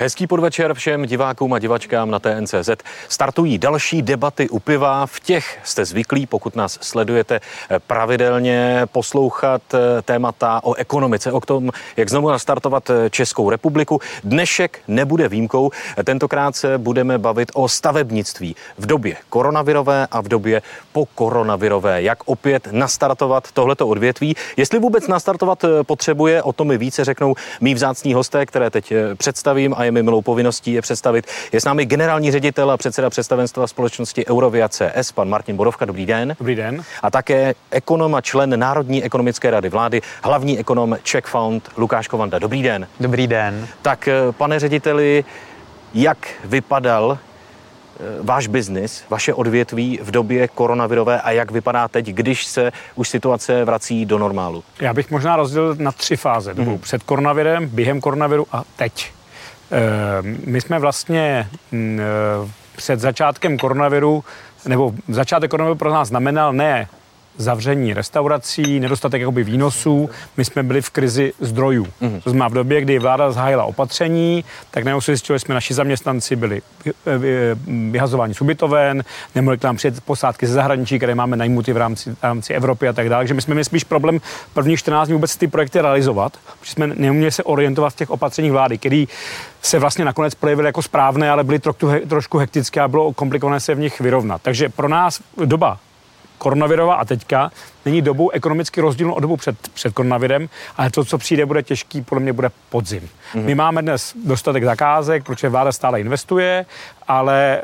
Hezký podvečer všem divákům a divačkám na TNCZ. Startují další debaty u piva. V těch jste zvyklí, pokud nás sledujete pravidelně, poslouchat eh, témata o ekonomice, o tom, jak znovu nastartovat eh, Českou republiku. Dnešek nebude výjimkou. Tentokrát se budeme bavit o stavebnictví v době koronavirové a v době po koronavirové. Jak opět nastartovat tohleto odvětví. Jestli vůbec nastartovat eh, potřebuje, o tom mi více řeknou mý vzácní hosté, které teď představím a je mi milou povinností je představit. Je s námi generální ředitel a předseda představenstva společnosti Eurovia CS, pan Martin Borovka. Dobrý den. Dobrý den. A také ekonom a člen Národní ekonomické rady vlády, hlavní ekonom Czech Fund Lukáš Kovanda. Dobrý den. Dobrý den. Tak, eh, pane řediteli, jak vypadal eh, váš biznis, vaše odvětví v době koronavirové a jak vypadá teď, když se už situace vrací do normálu? Já bych možná rozdělil na tři fáze. Mm-hmm. Před koronavirem, během koronaviru a teď. Eh, my jsme vlastně mm, eh, před začátkem koronaviru, nebo začátek koronaviru pro nás znamenal ne zavření restaurací, nedostatek jakoby výnosů. My jsme byli v krizi zdrojů. Mm-hmm. To znamená v době, kdy vláda zahájila opatření, tak najednou se zjistilo, že jsme naši zaměstnanci byli vyhazováni z ubytoven, nemohli k nám přijet posádky ze zahraničí, které máme najmuty v rámci, v rámci Evropy a tak dále. Takže my jsme měli spíš problém prvních 14 dní vůbec ty projekty realizovat, protože jsme neuměli se orientovat v těch opatřeních vlády, který se vlastně nakonec projevily jako správné, ale byly trošku, trošku hektické a bylo komplikované se v nich vyrovnat. Takže pro nás doba koronavirová a teďka není dobou ekonomicky rozdílnou od dobu před, před koronavirem, ale to, co přijde, bude těžký, podle mě bude podzim. Mm-hmm. My máme dnes dostatek zakázek, protože vláda stále investuje, ale e,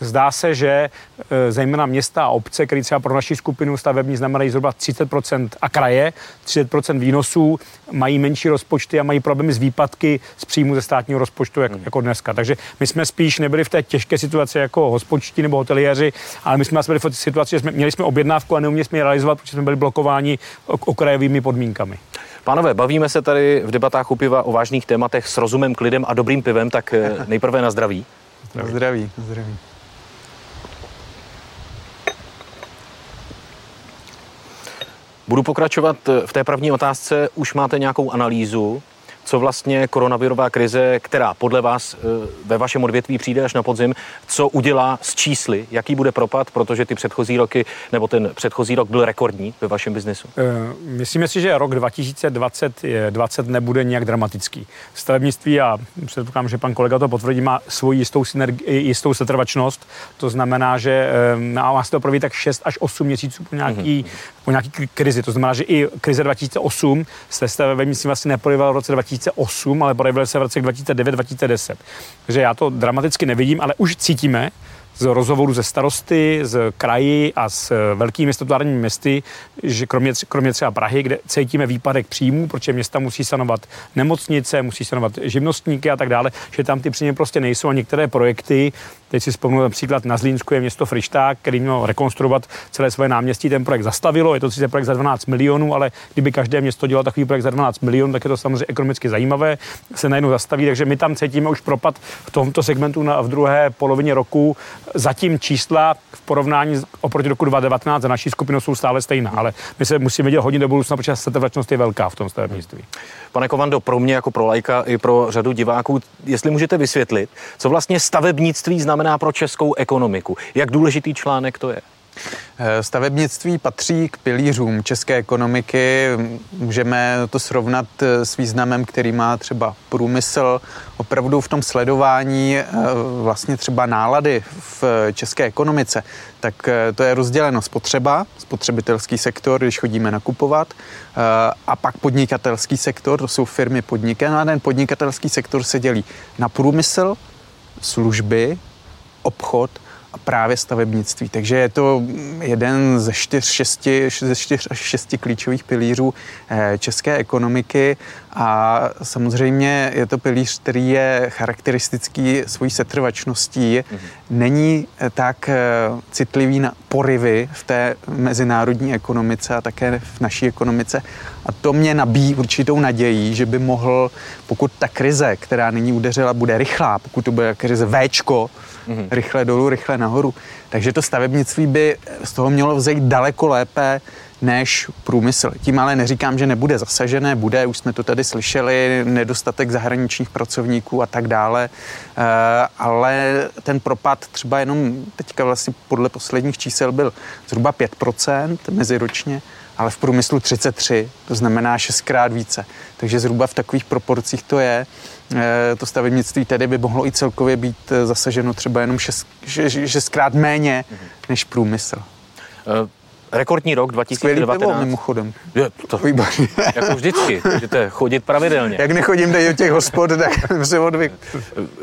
zdá se, že e, zejména města a obce, které třeba pro naši skupinu stavební znamenají zhruba 30% a kraje, 30% výnosů, mají menší rozpočty a mají problémy s výpadky z příjmu ze státního rozpočtu jak, mm. jako dneska. Takže my jsme spíš nebyli v té těžké situaci jako hospodští nebo hoteliéři, ale my jsme byli v té situaci, že jsme, měli jsme objednávku a neuměli jsme ji realizovat, protože jsme byli blokováni okrajovými podmínkami. Pánové, bavíme se tady v debatách u piva o vážných tématech s rozumem, klidem a dobrým pivem, tak eh, nejprve na zdraví. Na zdraví, na zdraví. Budu pokračovat eh, v té první otázce. Už máte nějakou analýzu co vlastně koronavirová krize, která podle vás eh, ve vašem odvětví přijde až na podzim, co udělá s čísly, jaký bude propad, protože ty předchozí roky, nebo ten předchozí rok byl rekordní ve vašem biznesu? Eh, myslíme si, že rok 2020 20 nebude nějak dramatický. Stavebnictví, a předpokládám, že pan kolega to potvrdí, má svoji jistou, synergi, jistou setrvačnost. To znamená, že eh, má se to proví tak 6 až 8 měsíců po nějaký, mm-hmm. po nějaký krizi. To znamená, že i krize 2008 se stavebnictví vlastně neprojevila v roce 2000 2008, ale projevily se v roce 2009-2010. Takže já to dramaticky nevidím, ale už cítíme, z rozhovoru ze starosty, z kraji a s velkými statutárními městy, že kromě, kromě třeba Prahy, kde cítíme výpadek příjmů, protože města musí sanovat nemocnice, musí sanovat živnostníky a tak dále, že tam ty příjmy prostě nejsou a některé projekty, teď si vzpomínám například na Zlínsku je město Frišták, který měl rekonstruovat celé své náměstí, ten projekt zastavilo, je to sice projekt za 12 milionů, ale kdyby každé město dělalo takový projekt za 12 milionů, tak je to samozřejmě ekonomicky zajímavé, se najednou zastaví, takže my tam cítíme už propad v tomto segmentu na, v druhé polovině roku. Zatím čísla v porovnání oproti roku 2019 za naší skupinu jsou stále stejná, ale my se musíme dělat hodně do budoucna, protože setrvačnost je velká v tom stavebnictví. Pane Kovando, pro mě jako pro lajka i pro řadu diváků, jestli můžete vysvětlit, co vlastně stavebnictví znamená pro českou ekonomiku, jak důležitý článek to je? Eh, stavebnictví patří k pilířům české ekonomiky. Můžeme to srovnat eh, s významem, který má třeba průmysl. Opravdu v tom sledování eh, vlastně třeba nálady v české ekonomice, tak to je rozděleno spotřeba, spotřebitelský sektor, když chodíme nakupovat, a pak podnikatelský sektor, to jsou firmy podniky. No a ten podnikatelský sektor se dělí na průmysl, služby, obchod a právě stavebnictví. Takže je to jeden ze čtyř, šesti, ze čtyř až šesti klíčových pilířů eh, české ekonomiky a samozřejmě je to pilíř, který je charakteristický svojí setrvačností. Mm-hmm. Není eh, tak eh, citlivý na porivy v té mezinárodní ekonomice a také v naší ekonomice. A to mě nabíjí určitou nadějí, že by mohl, pokud ta krize, která nyní udeřila, bude rychlá, pokud to bude krize Včko, mm-hmm. rychle dolů, rychle nahoru. Takže to stavebnictví by z toho mělo vzejít daleko lépe než průmysl. Tím ale neříkám, že nebude zasažené, bude, už jsme to tady slyšeli, nedostatek zahraničních pracovníků a tak dále, eh, ale ten propad třeba jenom teďka vlastně podle posledních čísel byl zhruba 5% meziročně, ale v průmyslu 33, to znamená šestkrát více. Takže zhruba v takových proporcích to je. Eh, to stavebnictví tedy by mohlo i celkově být eh, zasaženo třeba jenom šest, šestkrát méně než průmysl. Uh rekordní rok 2019. Skvělý pivo, mimochodem. Je, to, Výborně. Jako vždycky, můžete chodit pravidelně. Jak nechodím do těch hospod, tak se odvyk.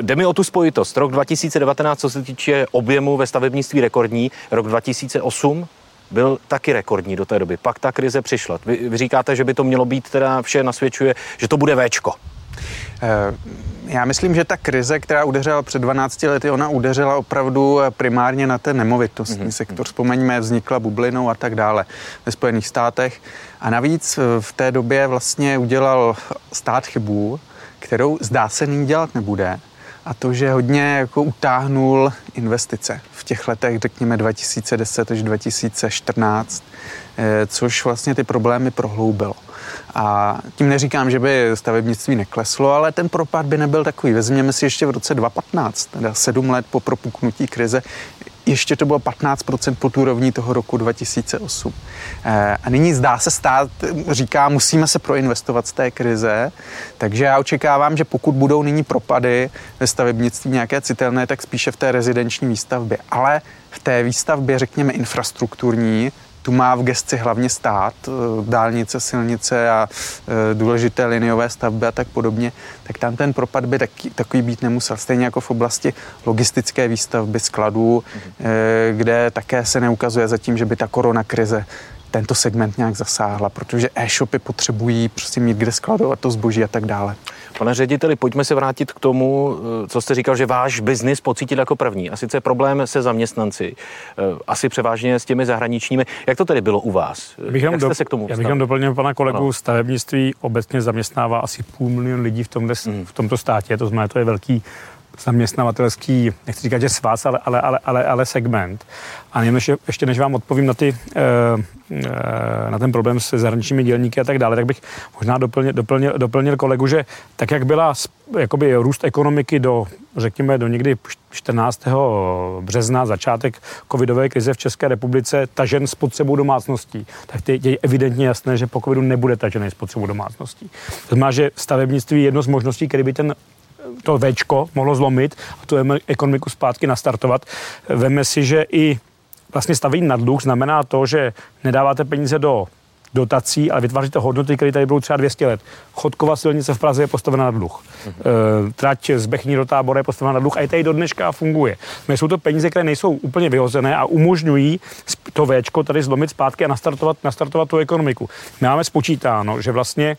Jde mi o tu spojitost. Rok 2019, co se týče objemu ve stavebnictví rekordní, rok 2008 byl taky rekordní do té doby. Pak ta krize přišla. Vy, vy říkáte, že by to mělo být, teda vše nasvědčuje, že to bude Včko. Eh, já myslím, že ta krize, která udeřila před 12 lety, ona udeřila opravdu primárně na ten nemovitostní mm-hmm. sektor. Vzpomeňme, vznikla bublinou a tak dále ve Spojených státech. A navíc eh, v té době vlastně udělal stát chybu, kterou zdá se nyní dělat nebude. A to, že hodně jako utáhnul investice v těch letech, řekněme 2010 až 2014, eh, což vlastně ty problémy prohloubilo. A tím neříkám, že by stavebnictví nekleslo, ale ten propad by nebyl takový. Vezměme si ještě v roce 2015, teda sedm let po propuknutí krize, ještě to bylo 15% pod úrovní toho roku 2008. Eh, a nyní zdá se stát, říká, musíme se proinvestovat z té krize, takže já očekávám, že pokud budou nyní propady ve stavebnictví nějaké citelné, tak spíše v té rezidenční výstavbě. Ale v té výstavbě, řekněme, infrastrukturní, tu má v gesci hlavně stát, eh, dálnice, silnice a eh, důležité liniové stavby a tak podobně, tak tam ten propad by taky, takový být nemusel. Stejně jako v oblasti logistické výstavby skladů, mm-hmm. kde také se neukazuje zatím, že by ta korona krize tento segment nějak zasáhla, protože e-shopy potřebují prostě mít kde skladovat to zboží a tak dále. Pane řediteli, pojďme se vrátit k tomu, eh, co jste říkal, že váš biznis pocítil jako první. A sice problém se zaměstnanci, eh, asi převážně s těmi zahraničními. Jak to tedy bylo u vás? Bych Jak jste do, se k tomu Já bych jenom doplnil pana kolegu, ano. stavebnictví obecně zaměstnává asi půl milion lidí v, tomhle, mm. v tomto státě, to znamená, to je velký zaměstnavatelský, nechci říkat, že svaz, ale, ale, ale, ale, ale segment. A nevím, ještě, ještě než vám odpovím na, ty, eh, eh, na ten problém se zahraničními dělníky a tak dále, tak bych možná doplnil, doplnil, doplnil kolegu, že tak, jak byla jakoby růst ekonomiky do, řekněme, do někdy 14. března, začátek covidové krize v České republice, tažen spotřebu domácností, tak je evidentně jasné, že po covidu nebude tažený spotřebu domácností. To znamená, že stavebnictví je jedno z možností, který by ten to Včko mohlo zlomit a tu ekonomiku zpátky nastartovat. Veme si, že i vlastně stavění na dluh znamená to, že nedáváte peníze do dotací, ale vytváříte hodnoty, které tady budou třeba 200 let. Chodková silnice v Praze je postavena na dluh. Mm-hmm. Trať z Bechní do tábora je postavena na dluh a i tady do dneška a funguje. My jsou to peníze, které nejsou úplně vyhozené a umožňují to Včko tady zlomit zpátky a nastartovat, nastartovat tu ekonomiku. My máme spočítáno, že vlastně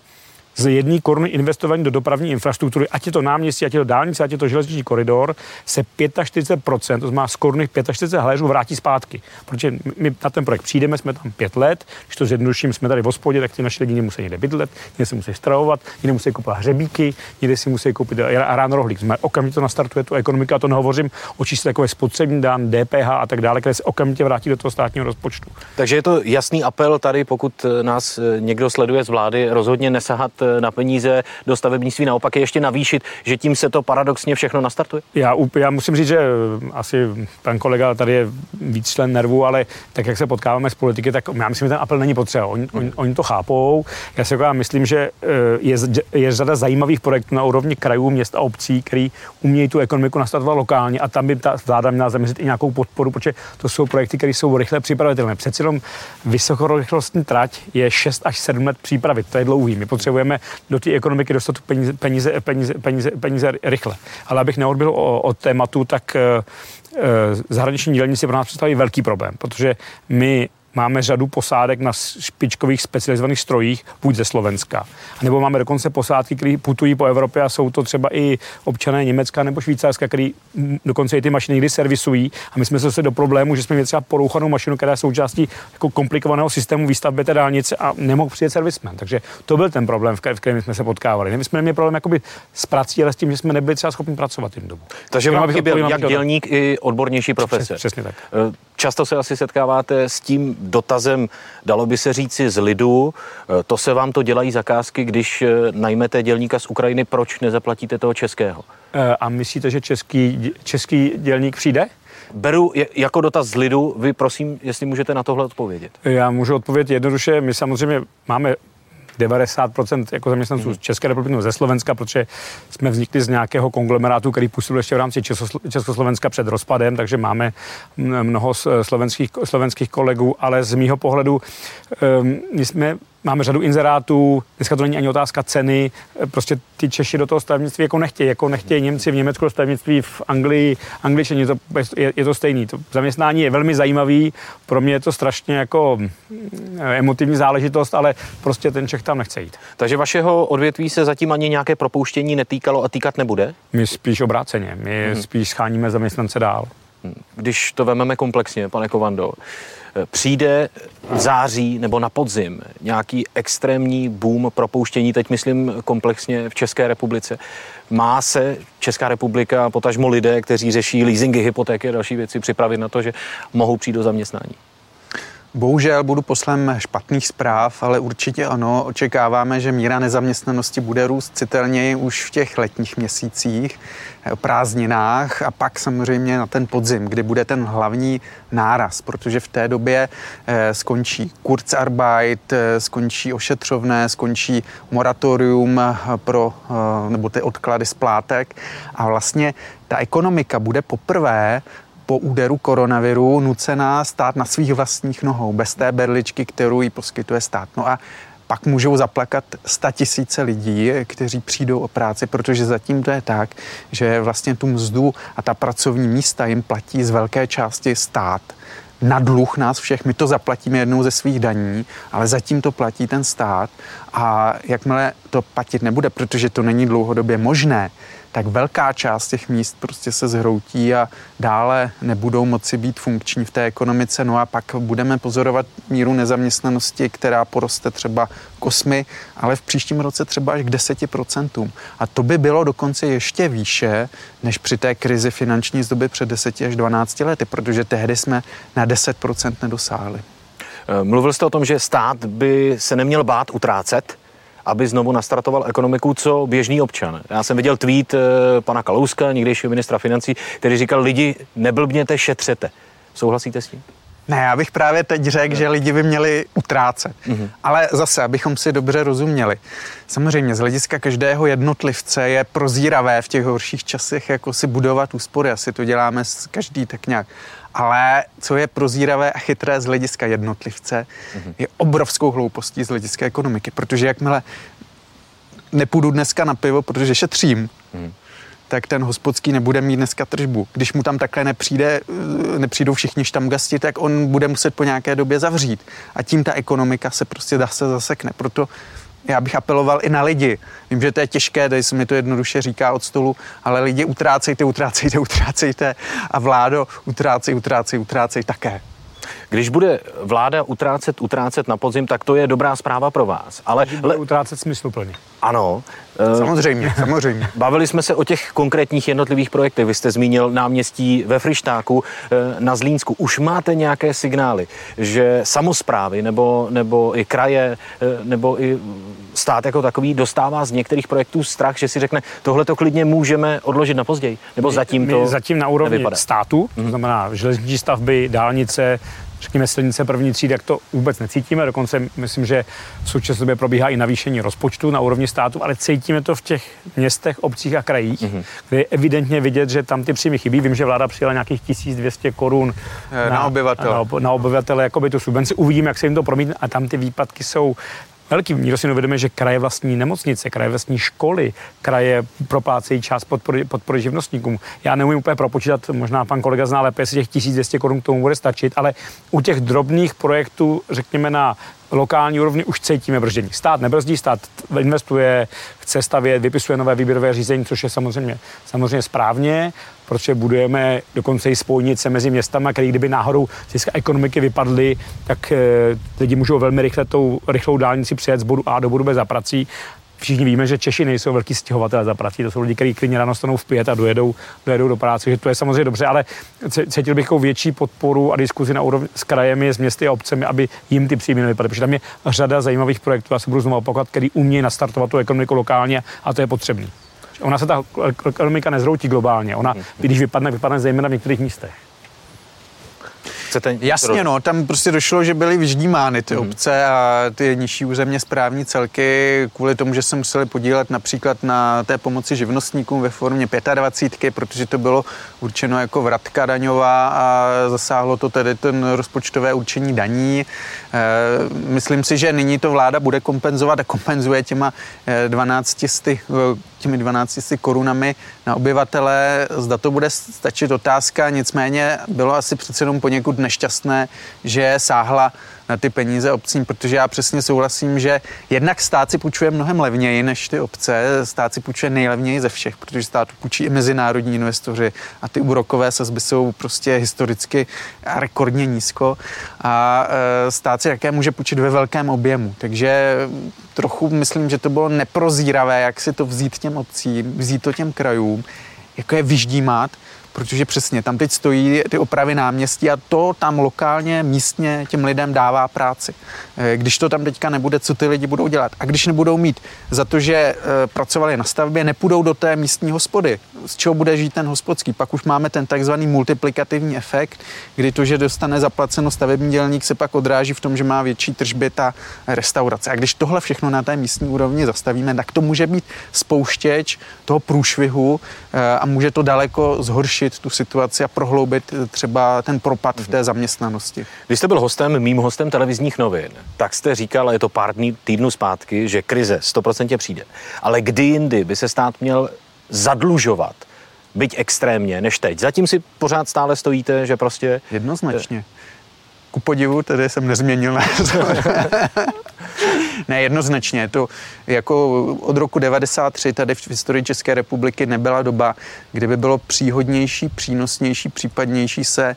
z jedné koruny investovaní do dopravní infrastruktury, ať je to náměstí, ať je to dálnice, ať je to železniční koridor, se 45%, to znamená z koruny 45 haléřů vrátí zpátky. Protože my na ten projekt přijdeme, jsme tam pět let, když to zjednoduším, jsme tady v hospodě, tak ty naši lidi nemusí někde bydlet, někde si musí stravovat, někde musí koupit hřebíky, někde si musí koupit ráno rohlík. Jsme okamžitě to nastartuje tu ekonomiku a to nehovořím o čísle jako spotřební dán, DPH a tak dále, které se okamžitě vrátí do toho státního rozpočtu. Takže je to jasný apel tady, pokud nás někdo sleduje z vlády, rozhodně nesahat na peníze do stavebnictví, naopak je ještě navýšit, že tím se to paradoxně všechno nastartuje? Já, já musím říct, že eh, asi pan kolega tady je víc člen nervů, ale tak, jak se potkáváme s politiky, tak já myslím, že ten apel není potřeba. Oni, oni, oni to chápou. Já si jako myslím, že eh, je, je řada zajímavých projektů na úrovni krajů, měst a obcí, který umějí tu ekonomiku nastartovat lokálně a tam by ta vláda měla zaměřit i nějakou podporu, protože to jsou projekty, které jsou rychle připravitelné. Přeci jenom vysokorychlostní trať je 6 až 7 let přípravy. To je dlouhý. My potřebujeme do té ekonomiky dostat peníze, peníze, peníze, peníze, peníze rychle. Ale abych neodbil od tématu, tak uh, zahraniční dělníci pro nás představují velký problém, protože my máme řadu posádek na špičkových specializovaných strojích, buď ze Slovenska. Nebo máme dokonce posádky, které putují po Evropě a jsou to třeba i občané Německa nebo Švýcarska, který dokonce i ty mašiny někdy servisují. A my jsme se dostali do problému, že jsme měli třeba porouchanou mašinu, která je součástí jako komplikovaného systému výstavby té dálnice a nemohl přijet servismen. Takže to byl ten problém, v kterém jsme se potkávali. My jsme neměli problém jakoby s prací, ale s tím, že jsme nebyli třeba schopni pracovat tím dobu. Takže vám chyběl jak dělník i odbornější profesor. Přesně, přesně tak. Často se asi setkáváte s tím dotazem, dalo by se říci z lidu, eh, to se vám to dělají zakázky, když eh, najmete dělníka z Ukrajiny, proč nezaplatíte toho českého? A myslíte, že český, český dělník přijde? Beru jako dotaz z lidu, vy prosím, jestli můžete na tohle odpovědět. Já můžu odpovědět jednoduše, my samozřejmě máme 90% jako zaměstnanců mm. z České republiky ze Slovenska, protože jsme vznikli z nějakého konglomerátu, který působil ještě v rámci Československa před rozpadem, takže máme mnoho slovenských, slovenských kolegů, ale z mýho pohledu um, my jsme máme řadu inzerátů, dneska to není ani otázka ceny, prostě ty Češi do toho stavebnictví jako nechtějí, jako nechtějí Němci v Německu do stavebnictví, v Anglii, Angličani, to, je, je to stejný. To zaměstnání je velmi zajímavý, pro mě je to strašně jako mm, emotivní záležitost, ale prostě ten Čech tam nechce jít. Takže vašeho odvětví se zatím ani nějaké propouštění netýkalo a týkat nebude? My spíš obráceně, my hmm. spíš scháníme zaměstnance dál. Když to vememe komplexně, pane Kovando, přijde v září nebo na podzim nějaký extrémní boom propouštění, teď myslím komplexně v České republice. Má se Česká republika, potažmo lidé, kteří řeší leasingy, hypotéky a další věci, připravit na to, že mohou přijít do zaměstnání? Bohužel budu poslem špatných zpráv, ale určitě ano. Očekáváme, že míra nezaměstnanosti bude růst citelněji už v těch letních měsících, eh, prázdninách a pak samozřejmě na ten podzim, kdy bude ten hlavní náraz, protože v té době eh, skončí Kurzarbeit, eh, skončí ošetřovné, skončí moratorium pro, nebo ty odklady splátek a vlastně ta ekonomika bude poprvé po úderu koronaviru nucená stát na svých vlastních nohou, bez té berličky, kterou jí poskytuje stát. No a pak můžou zaplakat sta tisíce lidí, kteří přijdou o práci, protože zatím to je tak, že vlastně tu mzdu a ta pracovní místa jim platí z velké části stát na dluh nás všech. My to zaplatíme jednou ze svých daní, ale zatím to platí ten stát a jakmile to platit nebude, protože to není dlouhodobě možné, tak velká část těch míst prostě se zhroutí a dále nebudou moci být funkční v té ekonomice. No a pak budeme pozorovat míru nezaměstnanosti, která poroste třeba k 8, ale v příštím roce třeba až k 10%. A to by bylo dokonce ještě výše, než při té krizi finanční z doby před 10 až 12 lety, protože tehdy jsme na 10% nedosáhli. Mluvil jste o tom, že stát by se neměl bát utrácet aby znovu nastartoval ekonomiku, co běžný občan. Já jsem viděl tweet eh, pana Kalouska, někdejšího ministra financí, který říkal, lidi, neblbněte, šetřete. Souhlasíte s tím? Ne, já bych právě teď řekl, že lidi by měli utrácet. Mm-hmm. Ale zase, abychom si dobře rozuměli. Samozřejmě z hlediska každého jednotlivce je prozíravé v těch horších časech jako si budovat úspory. Asi to děláme každý tak nějak. Ale co je prozíravé a chytré z hlediska jednotlivce, mm-hmm. je obrovskou hloupostí z hlediska ekonomiky. Protože jakmile nepůjdu dneska na pivo, protože šetřím, mm tak ten hospodský nebude mít dneska tržbu. Když mu tam takhle nepřijde, nepřijdou všichni štamgasti, tak on bude muset po nějaké době zavřít. A tím ta ekonomika se prostě dá se zasekne. Proto já bych apeloval i na lidi. Vím, že to je těžké, tady se mi to jednoduše říká od stolu, ale lidi utrácejte, utrácejte, utrácejte a vládo utrácej, utrácej, utrácej také. Když bude vláda utrácet, utrácet na podzim, tak to je dobrá zpráva pro vás. Ale le... utrácet smysluplně. Ano. Eh, samozřejmě, samozřejmě. Bavili jsme se o těch konkrétních jednotlivých projektech. Vy jste zmínil náměstí ve Frištáku eh, na Zlínsku. Už máte nějaké signály, že samozprávy nebo, nebo i kraje eh, nebo i stát jako takový dostává z některých projektů strach, že si řekne, tohle to klidně můžeme odložit na později? Nebo my, zatím to my zatím na úrovni nevypadá. státu, to znamená železniční stavby, dálnice, řekněme, silnice první třídy, jak to vůbec necítíme. Dokonce myslím, že v současné době probíhá i navýšení rozpočtu na úrovni státu, ale cítíme to v těch městech, obcích a krajích, mm-hmm. kde je evidentně vidět, že tam ty příjmy chybí. Vím, že vláda přijela nějakých 1200 korun na, na obyvatele. Na, na obyvatele, jako by tu subvenci. Uvidíme, jak se jim to promítne a tam ty výpadky jsou velký. Nikdo si nevědomí, že kraje vlastní nemocnice, kraje vlastní školy, kraje proplácejí část podpory, podpory živnostníkům. Já neumím úplně propočítat, možná pan kolega zná lépe, jestli těch 1200 korun k tomu bude stačit, ale u těch drobných projektů, řekněme na lokální úrovni už cítíme brždění. Stát nebrzdí, stát investuje, chce stavět, vypisuje nové výběrové řízení, což je samozřejmě, samozřejmě správně, protože budujeme dokonce i spojnice mezi městama, které kdyby náhodou z ekonomiky vypadly, tak e, lidi můžou velmi rychle tou rychlou dálnici přijet z bodu A do bodu B za prací všichni víme, že Češi nejsou velký stěhovatelé za prací, to jsou lidi, kteří klidně ráno stanou v pět a dojedou, dojedou do práce, že to je samozřejmě dobře, ale cítil bych větší podporu a diskuzi na úrovni s krajemi, s městy a obcemi, aby jim ty příjmy nevypadaly, protože tam je řada zajímavých projektů, já se budu znovu opakovat, který umějí nastartovat tu ekonomiku lokálně a to je potřebné. Ona se ta ekonomika nezroutí globálně, ona, když vypadne, vypadne zejména v některých místech. Chcete Jasně, no, tam prostě došlo, že byly vyždímány ty mm. obce a ty nižší územně správní celky kvůli tomu, že se museli podílet například na té pomoci živnostníkům ve formě 25, protože to bylo určeno jako vratka daňová a zasáhlo to tedy ten rozpočtové určení daní. E, myslím si, že nyní to vláda bude kompenzovat a kompenzuje těma 12 eh, těmi 12 korunami na obyvatele. Zda to bude stačit otázka, nicméně bylo asi přece jenom poněkud nešťastné, že sáhla na ty peníze obcím, protože já přesně souhlasím, že jednak stát si půjčuje mnohem levněji než ty obce, stát si půjčuje nejlevněji ze všech, protože stát půjčí i mezinárodní investoři a ty úrokové sazby jsou prostě historicky rekordně nízko a e, stát si také může půjčit ve velkém objemu, takže trochu myslím, že to bylo neprozíravé, jak si to vzít těm obcím, vzít to těm krajům, jako je vyždímat protože přesně tam teď stojí ty opravy náměstí a to tam lokálně, místně těm lidem dává práci. Eh, když to tam teďka nebude, co ty lidi budou dělat? A když nebudou mít za to, že eh, pracovali na stavbě, nepůjdou do té místní hospody. Z čeho bude žít ten hospodský? Pak už máme ten takzvaný multiplikativní efekt, kdy to, že dostane zaplaceno stavební dělník, se pak odráží v tom, že má větší tržby ta restaurace. A když tohle všechno na té místní úrovni zastavíme, tak to může být spouštěč toho průšvihu eh, a může to daleko zhoršit zhoršit tu situaci a prohloubit eh, třeba ten propad v té zaměstnanosti. Když jste byl hostem, mým hostem televizních novin, tak jste říkal, a je to pár dní, týdnů zpátky, že krize 100% přijde. Ale kdy jindy by se stát měl zadlužovat, byť extrémně, než teď? Zatím si pořád stále stojíte, že prostě... Jednoznačně. Ku podivu, tedy jsem nezměnil názor. ne, jednoznačně. To jako od roku 93 tady v historii České republiky nebyla doba, kdy by bylo příhodnější, přínosnější, případnější se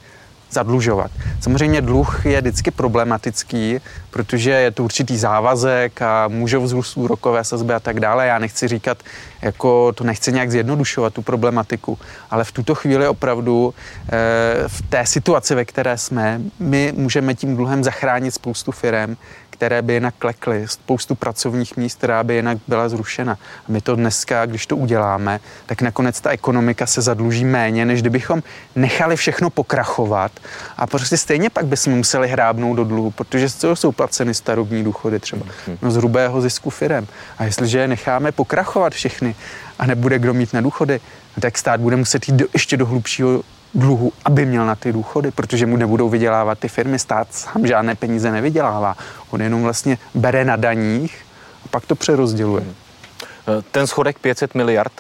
zadlužovat. Samozřejmě dluh je vždycky problematický, protože je to určitý závazek a můžou vzrůst úrokové sazby a tak dále. Já nechci říkat, jako to nechci nějak zjednodušovat tu problematiku, ale v tuto chvíli opravdu e, v té situaci, ve které jsme, my můžeme tím dluhem zachránit spoustu firm, které by jinak klekly, spoustu pracovních míst, která by jinak byla zrušena. A my to dneska, když to uděláme, tak nakonec ta ekonomika se zadluží méně, než kdybychom nechali všechno pokrachovat a prostě stejně pak bychom museli hrábnout do dluhu, protože z toho jsou placeny starobní důchody třeba, no z hrubého zisku firem. A jestliže je necháme pokrachovat všechny a nebude kdo mít na důchody, no tak stát bude muset jít do, ještě do hlubšího dluhu, aby měl na ty důchody, protože mu nebudou vydělávat ty firmy. Stát sám žádné peníze nevydělává. On jenom vlastně bere na daních a pak to přerozděluje. Hmm. Ten schodek 500 miliard,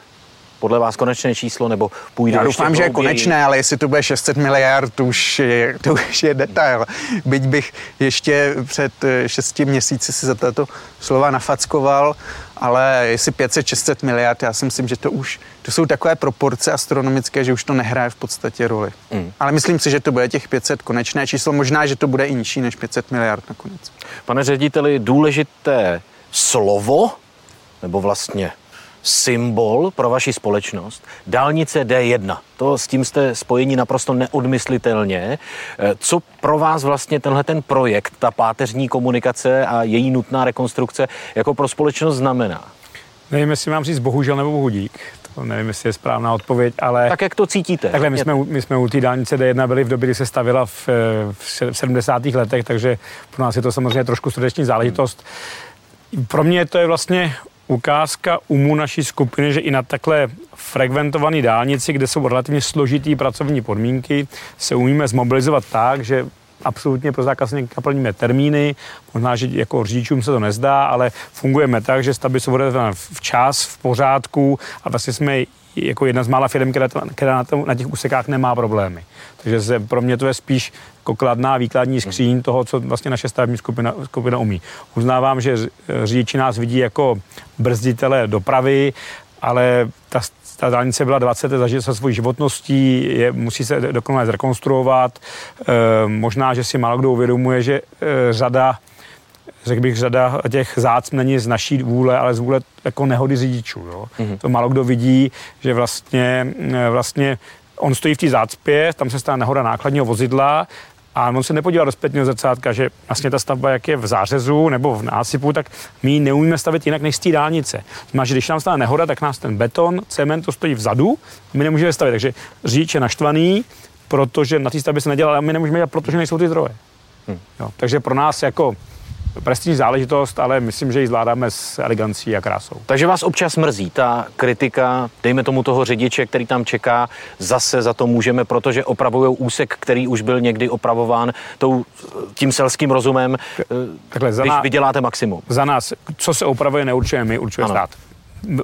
podle vás konečné číslo, nebo půjde Já doufám, že je konečné, ale jestli to bude 600 miliard, to už je, to už je detail. Byť bych ještě před 6 eh, měsíci si za tato slova nafackoval, ale jestli 500-600 miliard, já si myslím, že to už to jsou takové proporce astronomické, že už to nehraje v podstatě roli. Mm. Ale myslím si, že to bude těch 500 konečné číslo, možná, že to bude i nižší než 500 miliard nakonec. Pane řediteli, důležité slovo, nebo vlastně symbol pro vaši společnost. Dálnice D1. To s tím jste spojení naprosto neodmyslitelně. Eh, co pro vás vlastně tenhle ten projekt, ta páteřní komunikace a její nutná rekonstrukce jako pro společnost znamená? Nevím, jestli mám říct bohužel nebo bohudík. To nevím, jestli je správná odpověď, ale... Tak jak to cítíte? Takhle, my jsme, my jsme u té dálnice D1 byli v době, kdy se stavila v, v 70. letech, takže pro nás je to samozřejmě trošku srdeční záležitost. Pro mě to je vlastně ukázka umu naší skupiny, že i na takhle frekventované dálnici, kde jsou relativně složitý pracovní podmínky, se umíme zmobilizovat tak, že absolutně pro zákazníka plníme termíny, možná, že jako řidičům se to nezdá, ale fungujeme tak, že stavby jsou včas, v pořádku a vlastně jsme jako jedna z mála firm, která, která na, na těch úsekách nemá problémy. Takže se, pro mě to je spíš kladná výkladní skříň toho, co vlastně naše stavební skupina, skupina umí. Uznávám, že řidiči nás vidí jako brzditele dopravy, ale ta, ta dálnice byla 20 let, zažil se svojí životností, je, musí se dokonale zrekonstruovat. E, možná, že si málo kdo uvědomuje, že e, řada řekl bych, řada těch zácp není z naší vůle, ale z vůle jako nehody řidičů. Jo. Mm-hmm. To málo kdo vidí, že vlastně, e, vlastně on stojí v té zácpě, tam se stane nehoda nákladního vozidla a on se nepodívá do zpětného zrcátka, že vlastně ta stavba, jak je v zářezu nebo v násypu, tak my ji neumíme stavit jinak než z té dálnice. Znamená, že když nám stane nehoda, tak nás ten beton, cement to stojí vzadu, my nemůžeme stavit. Takže řidič je naštvaný, protože na té stavbě se nedělá, ale my nemůžeme dělat, protože nejsou ty zdroje. Hmm. Jo, takže pro nás jako prestižní záležitost, ale myslím, že ji zvládáme s elegancí a krásou. Takže vás občas mrzí ta kritika, dejme tomu toho řidiče, který tam čeká, zase za to můžeme, protože opravují úsek, který už byl někdy opravován tou, tím selským rozumem, Takhle, za když ná... vyděláte maximum. Za nás, co se opravuje, neurčujeme my, určuje ano. stát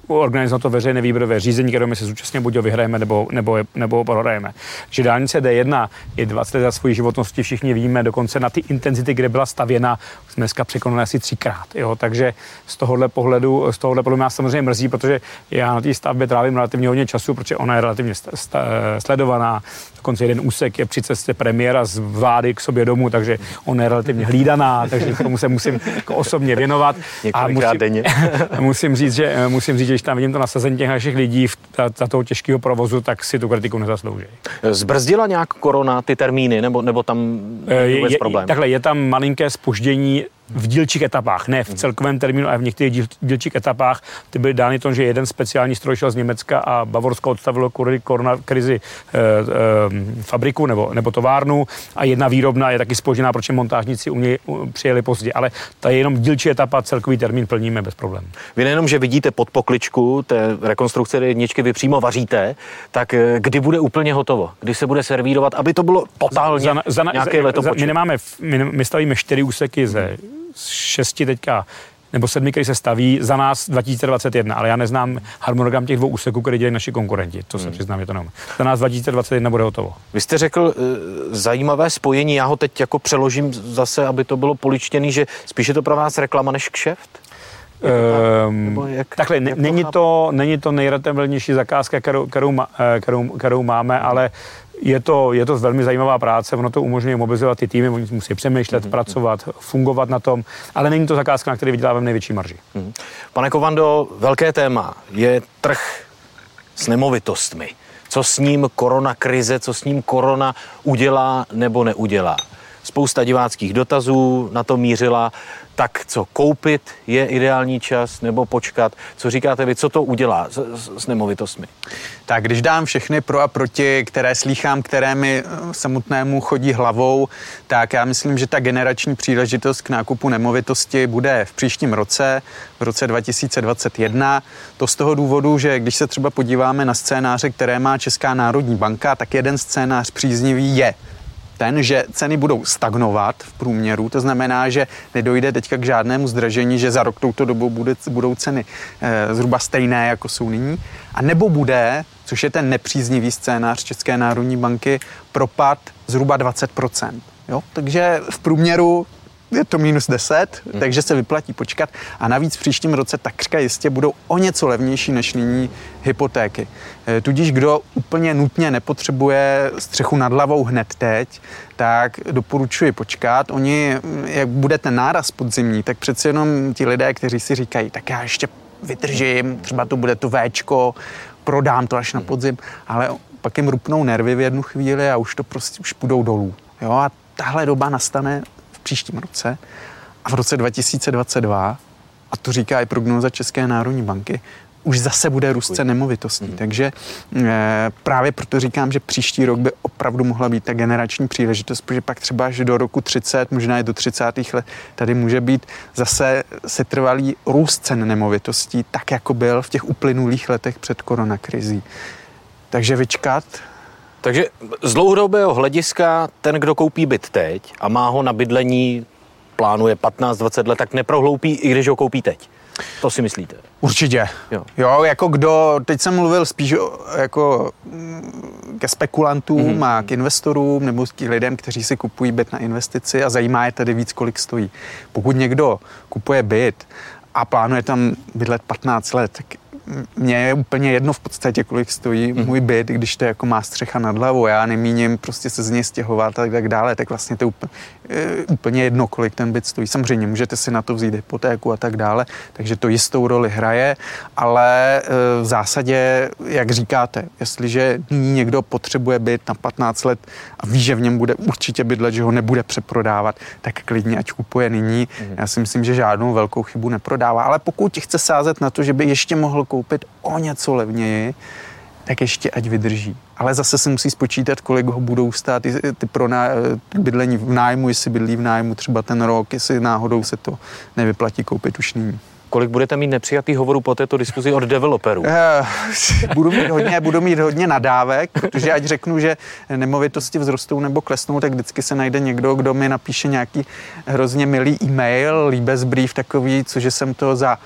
organizovat to veřejné výběrové řízení, které my se zúčastně buď vyhrajeme nebo, nebo, nebo prohrajeme. Že dálnice D1 je 20 let za svoji životnosti, všichni víme, dokonce na ty intenzity, kde byla stavěna, jsme dneska překonali asi třikrát. Jo? Takže z tohohle pohledu, z tohohle pohledu nás samozřejmě mrzí, protože já na té stavbě trávím relativně hodně času, protože ona je relativně st- st- sledovaná. Dokonce jeden úsek je při cestě premiéra z vlády k sobě domů, takže ona je relativně hlídaná, takže tomu se musím jako osobně věnovat. a musím, denně. musím říct, že musím musím říct, že když tam vidím to nasazení těch našich lidí v ta, ta toho těžkého provozu, tak si tu kritiku nezaslouží. Zbrzdila nějak korona ty termíny, nebo, nebo tam je, vůbec problém? Takhle, je tam malinké spoždění v dílčích etapách, ne v celkovém termínu, ale v některých díl, dílčích etapách. Ty byly dány to, že jeden speciální stroj šel z Německa a Bavorsko odstavilo kvůli krizi e, e, fabriku nebo, nebo továrnu a jedna výrobna je taky spožená, proč montážníci u něj přijeli pozdě. Ale ta je jenom dílčí etapa, celkový termín plníme bez problémů. Vy nejenom, že vidíte pod pokličku té rekonstrukce jedničky, vy přímo vaříte, tak eh, kdy bude úplně hotovo? Kdy se bude servírovat, aby to bylo totálně za, za, nějaké za, za, My nemáme, my, my stavíme čtyři úseky ze z šesti teďka nebo sedmi, který se staví za nás 2021, ale já neznám harmonogram těch dvou úseků, které dělají naši konkurenti, to se hmm. přiznám, je to nevím. Za nás 2021 bude hotovo. Vy jste řekl uh, zajímavé spojení, já ho teď jako přeložím zase, aby to bylo poličtěný, že spíše to pro vás reklama než kšeft? Um, jak, takhle, jak není, to, není to nejrentabilnější zakázka, kterou, kterou, eh, kterou, kterou máme, ale je to, je to velmi zajímavá práce, ono to umožňuje mobilizovat ty týmy, oni musí přemýšlet, mm-hmm. pracovat, fungovat na tom, ale není to zakázka, na který vyděláváme největší marži. Mm-hmm. Pane Kovando, velké téma je trh s nemovitostmi. Co s ním korona krize, co s ním korona udělá nebo neudělá. Spousta diváckých dotazů na to mířila tak co koupit je ideální čas nebo počkat? Co říkáte vy, co to udělá s, s, s nemovitostmi? Tak když dám všechny pro a proti, které slýchám, které mi eh, samotnému chodí hlavou, tak já myslím, že ta generační příležitost k nákupu nemovitosti bude v příštím roce, v roce 2021. To z toho důvodu, že když se třeba podíváme na scénáře, které má Česká národní banka, tak jeden scénář příznivý je ten, že ceny budou stagnovat v průměru, to znamená, že nedojde teďka k žádnému zdražení, že za rok touto dobou bude, budou ceny e, zhruba stejné, jako jsou nyní, a nebo bude, což je ten nepříznivý scénář České národní banky, propad zhruba 20%. Jo? Takže v průměru je to minus 10, hmm. takže se vyplatí počkat. A navíc v příštím roce takřka jistě budou o něco levnější než nyní hypotéky. E, tudíž kdo úplně nutně nepotřebuje střechu nad hlavou hned teď, tak doporučuji počkat. Oni, jak bude ten náraz podzimní, tak přeci jenom ti lidé, kteří si říkají, tak já ještě vydržím, třeba to bude to Včko, prodám to až na podzim, ale pak jim rupnou nervy v jednu chvíli a už to prostě už půjdou dolů. Jo, a tahle doba nastane příštím roce a v roce 2022, a to říká i prognóza České národní banky, už zase bude růst cen nemovitostí. Mm. Takže e, právě proto říkám, že příští rok by opravdu mohla být ta generační příležitost, protože pak třeba až do roku 30, možná i do 30. let, tady může být zase setrvalý růst cen nemovitostí, tak jako byl v těch uplynulých letech před koronakrizí. Takže vyčkat, Takže z dlouhodobého hlediska ten, kdo koupí byt teď a má ho na bydlení, plánuje 15-20 let, tak neprohloupí, i když ho koupí teď. To si myslíte? Určitě. Jo. jo, jako kdo, teď jsem mluvil spíš jako mm, ke spekulantům mm-hmm. a k investorům nebo k lidem, kteří si kupují byt na investici a zajímá je tedy víc, kolik stojí. Pokud někdo kupuje byt a plánuje tam bydlet 15 let, tak mně je úplně jedno v podstatě, kolik stojí mm. můj byt, když to jako má střecha nad hlavou, já nemíním prostě se z něj stěhovat a tak dále, tak vlastně to je úplně, úplně jedno, kolik ten byt stojí. Samozřejmě můžete si na to vzít hypotéku a tak dále, takže to jistou roli hraje, ale e, v zásadě, jak říkáte, jestliže nyní někdo potřebuje byt na 15 let a ví, že v něm bude určitě bydlet, že ho nebude přeprodávat, tak klidně ať kupuje nyní. Mm. Já si myslím, že žádnou velkou chybu neprodává, ale pokud chce sázet na to, že by ještě mohl koupit o něco levněji, tak ještě ať vydrží. Ale zase si musí spočítat, kolik ho budou stát ty, ty pro ná, ty bydlení v nájmu, jestli bydlí v nájmu třeba ten rok, jestli náhodou se to nevyplatí koupit už nyní. Kolik budete mít nepřijatých hovorů po této diskuzi od developerů? Eh, budu mít hodně, budu mít hodně nadávek, protože ať řeknu, že nemovitosti vzrostou nebo klesnou, tak vždycky se najde někdo, kdo mi napíše nějaký hrozně milý e-mail, líbezbrief takový, cože jsem to za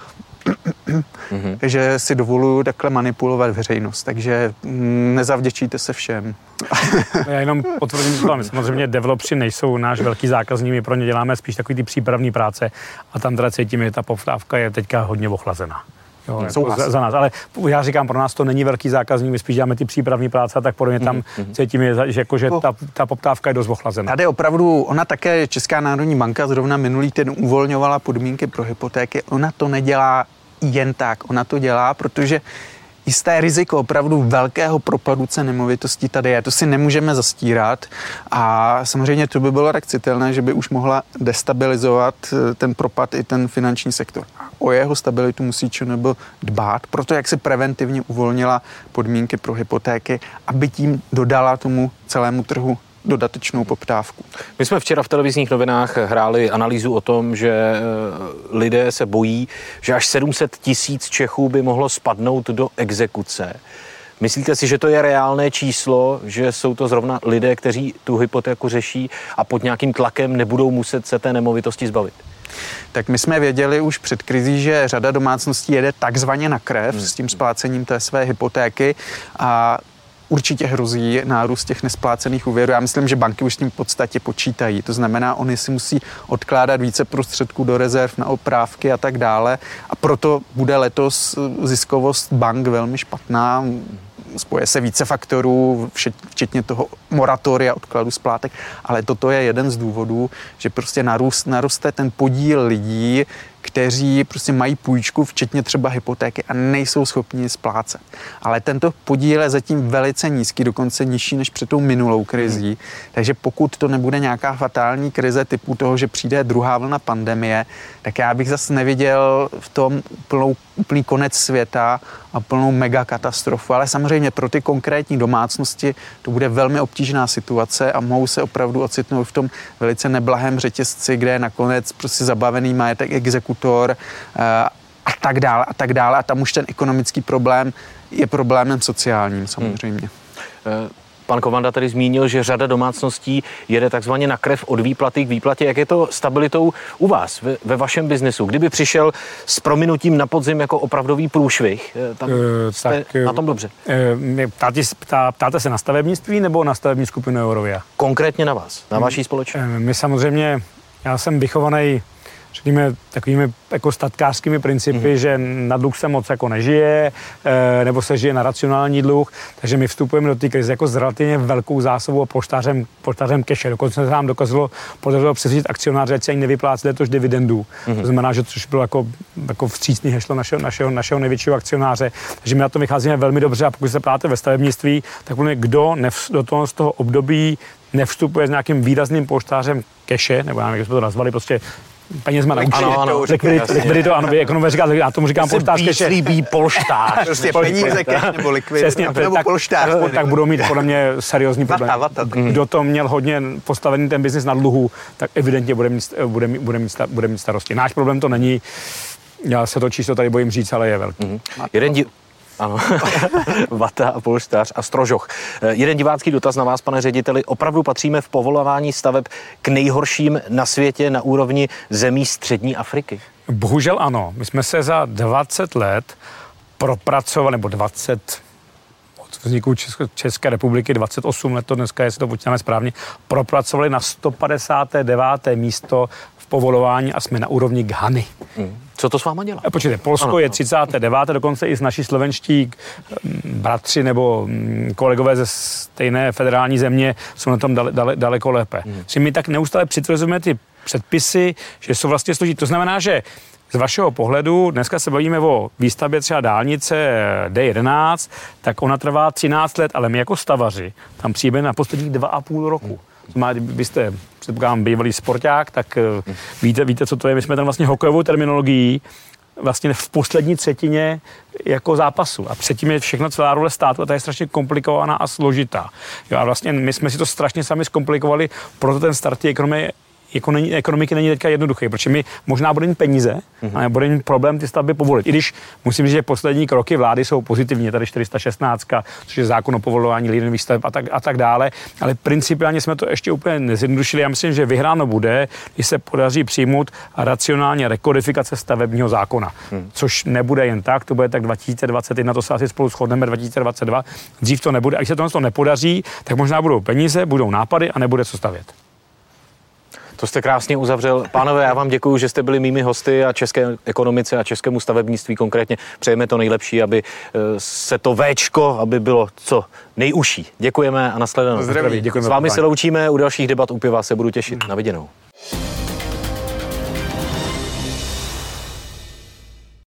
mm-hmm. že si dovoluju takhle manipulovat veřejnost. Takže mm, nezavděčíte se všem. Já jenom potvrdím, že samozřejmě developři nejsou náš velký zákazník, my pro ně děláme spíš takový ty přípravní práce a tam teda cítíme, že ta poptávka je teďka hodně ochlazená. Jo, jako za, za, nás. Ale já říkám, pro nás to není velký zákazník, my spíš děláme ty přípravní práce, tak podle mě tam mm-hmm. cítíme, že, jako, že ta, ta poptávka je dost ochlazená. Tady opravdu, ona také, Česká národní banka zrovna minulý týden uvolňovala podmínky pro hypotéky, ona to nedělá jen tak. Ona to dělá, protože jisté riziko opravdu velkého propadu cen nemovitostí tady je. To si nemůžeme zastírat a samozřejmě to by bylo tak citelné, že by už mohla destabilizovat eh, ten propad i ten finanční sektor. A o jeho stabilitu musí nebo dbát, proto jak se preventivně uvolnila podmínky pro hypotéky, aby tím dodala tomu celému trhu dodatečnou poptávku. My jsme včera v televizních novinách hráli analýzu o tom, že eh, lidé se bojí, že až 700 tisíc Čechů by mohlo spadnout do exekuce. Myslíte si, že to je reálné číslo, že jsou to zrovna lidé, kteří tu hypotéku řeší a pod nějakým tlakem nebudou muset se té nemovitosti zbavit? Tak my jsme věděli už před krizí, že řada domácností jede takzvaně na krev hmm. s tím splácením té své hypotéky a určitě hrozí nárůst těch nesplácených úvěrů. Já myslím, že banky už s tím v podstatě počítají. To znamená, oni si musí odkládat více prostředků do rezerv na oprávky a tak dále. A proto bude letos ziskovost bank velmi špatná spoje se více faktorů, včetně toho moratoria, odkladu splátek, ale toto je jeden z důvodů, že prostě narůst, naroste ten podíl lidí, kteří prostě mají půjčku, včetně třeba hypotéky a nejsou schopni splácet. Ale tento podíl je zatím velice nízký, dokonce nižší než před tou minulou krizí. Hmm. Takže pokud to nebude nějaká fatální krize typu toho, že přijde druhá vlna pandemie, tak já bych zase neviděl v tom úplnou, úplný konec světa a plnou mega katastrofu. Ale samozřejmě pro ty konkrétní domácnosti to bude velmi obtížná situace a mohou se opravdu ocitnout v tom velice neblahém řetězci, kde je nakonec prostě zabavený majetek exekutor eh, a tak dále a tak dále. A tam už ten ekonomický problém je problémem sociálním samozřejmě. Hmm. Pan Kovanda tady zmínil, že řada domácností jede takzvaně na krev od výplaty k výplatě. Jak je to stabilitou u vás ve, ve vašem biznesu? Kdyby přišel s prominutím na podzim jako opravdový průšvih, eh, tam uh, jste tak, na tom dobře? Uh, ptáte, ptá, ptáte se na stavebnictví nebo na stavební skupinu Eurovia? Konkrétně na vás, na vaší společnost. Uh, my samozřejmě, já jsem vychovaný řekněme, takovými jako statkářskými principy, mm-hmm. že na dluh se moc jako nežije, e, nebo se žije na racionální dluh, takže my vstupujeme do té krize jako s relativně velkou zásobou a poštářem, poštářem keše. Dokonce se nám dokazalo, podařilo přesvědčit akcionáře, ať se ani nevyplácí letos dividendů. Mm-hmm. To znamená, že což bylo jako, jako vstřícný hešlo našeho, našeho, našeho největšího akcionáře. Takže my na to vycházíme velmi dobře a pokud se ptáte ve stavebnictví, tak kdo nevz, do toho z toho období nevstupuje s nějakým výrazným poštářem keše, nebo já nevím, jak jsme to nazvali, prostě penězma na účtě. Ano, ano, likviditu, ano, vy ekonomové říkáte, já tomu říkám polštář. Slíbí polštář. Prostě peníze cash nebo likvidita, Přesně, nebo tak, polštář. Tak budou mít podle mě seriózní problém. Kdo to měl hodně postavený ten biznis na dluhu, tak evidentně bude mít, bude mít, bude mít, bude mít starosti. Náš problém to není, já se to číslo tady bojím říct, ale je velký. Mm-hmm. Jeden, di- Ano, vata a polštář a strožoch. Eh, jeden divácký dotaz na vás, pane řediteli. Opravdu patříme v povolování staveb k nejhorším na světě na úrovni zemí střední Afriky? Bohužel ano. My jsme se za 20 let propracovali, nebo 20, od vzniku České, České republiky, 28 let to dneska, jestli to počítáme správně, propracovali na 159. místo v povolování a jsme na úrovni Ghany. Hmm. Co to s váma dělá? Eh, počkejte, Polsko ano, je 39. dokonce i z naší slovenští mm, bratři nebo mm, kolegové ze stejné federální země jsou na tom dale, dale, daleko lépe. Hmm. my tak neustále přitvrzujeme ty předpisy, že jsou vlastně složitý. To znamená, že z vašeho pohledu, dneska se bavíme o výstavbě třeba dálnice D11, tak ona trvá 13 let, ale my jako stavaři tam přijíme na posledních 2,5 roku. Má, byste, předpokládám, bývalý sporták, tak eh, víte, víte, co to je. My jsme tam vlastně hokejovou terminologií vlastně v poslední třetině jako zápasu. A předtím je všechno celá role státu a ta je strašně komplikovaná a složitá. Jo, a vlastně my jsme si to strašně sami zkomplikovali, proto ten start ekonomie jako není, ekonomiky není teďka jednoduchý, protože mi možná bude mít peníze, mm-hmm. ale bude mít problém ty stavby povolit. I když musím říct, že poslední kroky vlády jsou pozitivní, tady 416, což je zákon o povolování liniových staveb a tak, a tak dále, ale principiálně jsme to ještě úplně nezjednodušili. Já myslím, že vyhráno bude, když se podaří přijmout racionálně rekodifikace stavebního zákona, mm. což nebude jen tak, to bude tak 2021, to se asi spolu shodneme 2022, dřív to nebude. A když se to nepodaří, tak možná budou peníze, budou nápady a nebude co stavět. To jste krásně uzavřel. Pánové, já vám děkuji, že jste byli mými hosty a české ekonomice a českému stavebnictví konkrétně. Přejeme to nejlepší, aby eh, se to Včko, aby bylo co nejužší. Děkujeme a nashledanou. Zdraví, děkujeme. S vámi se loučíme, u dalších debat u piva se budu těšit. Na viděnou.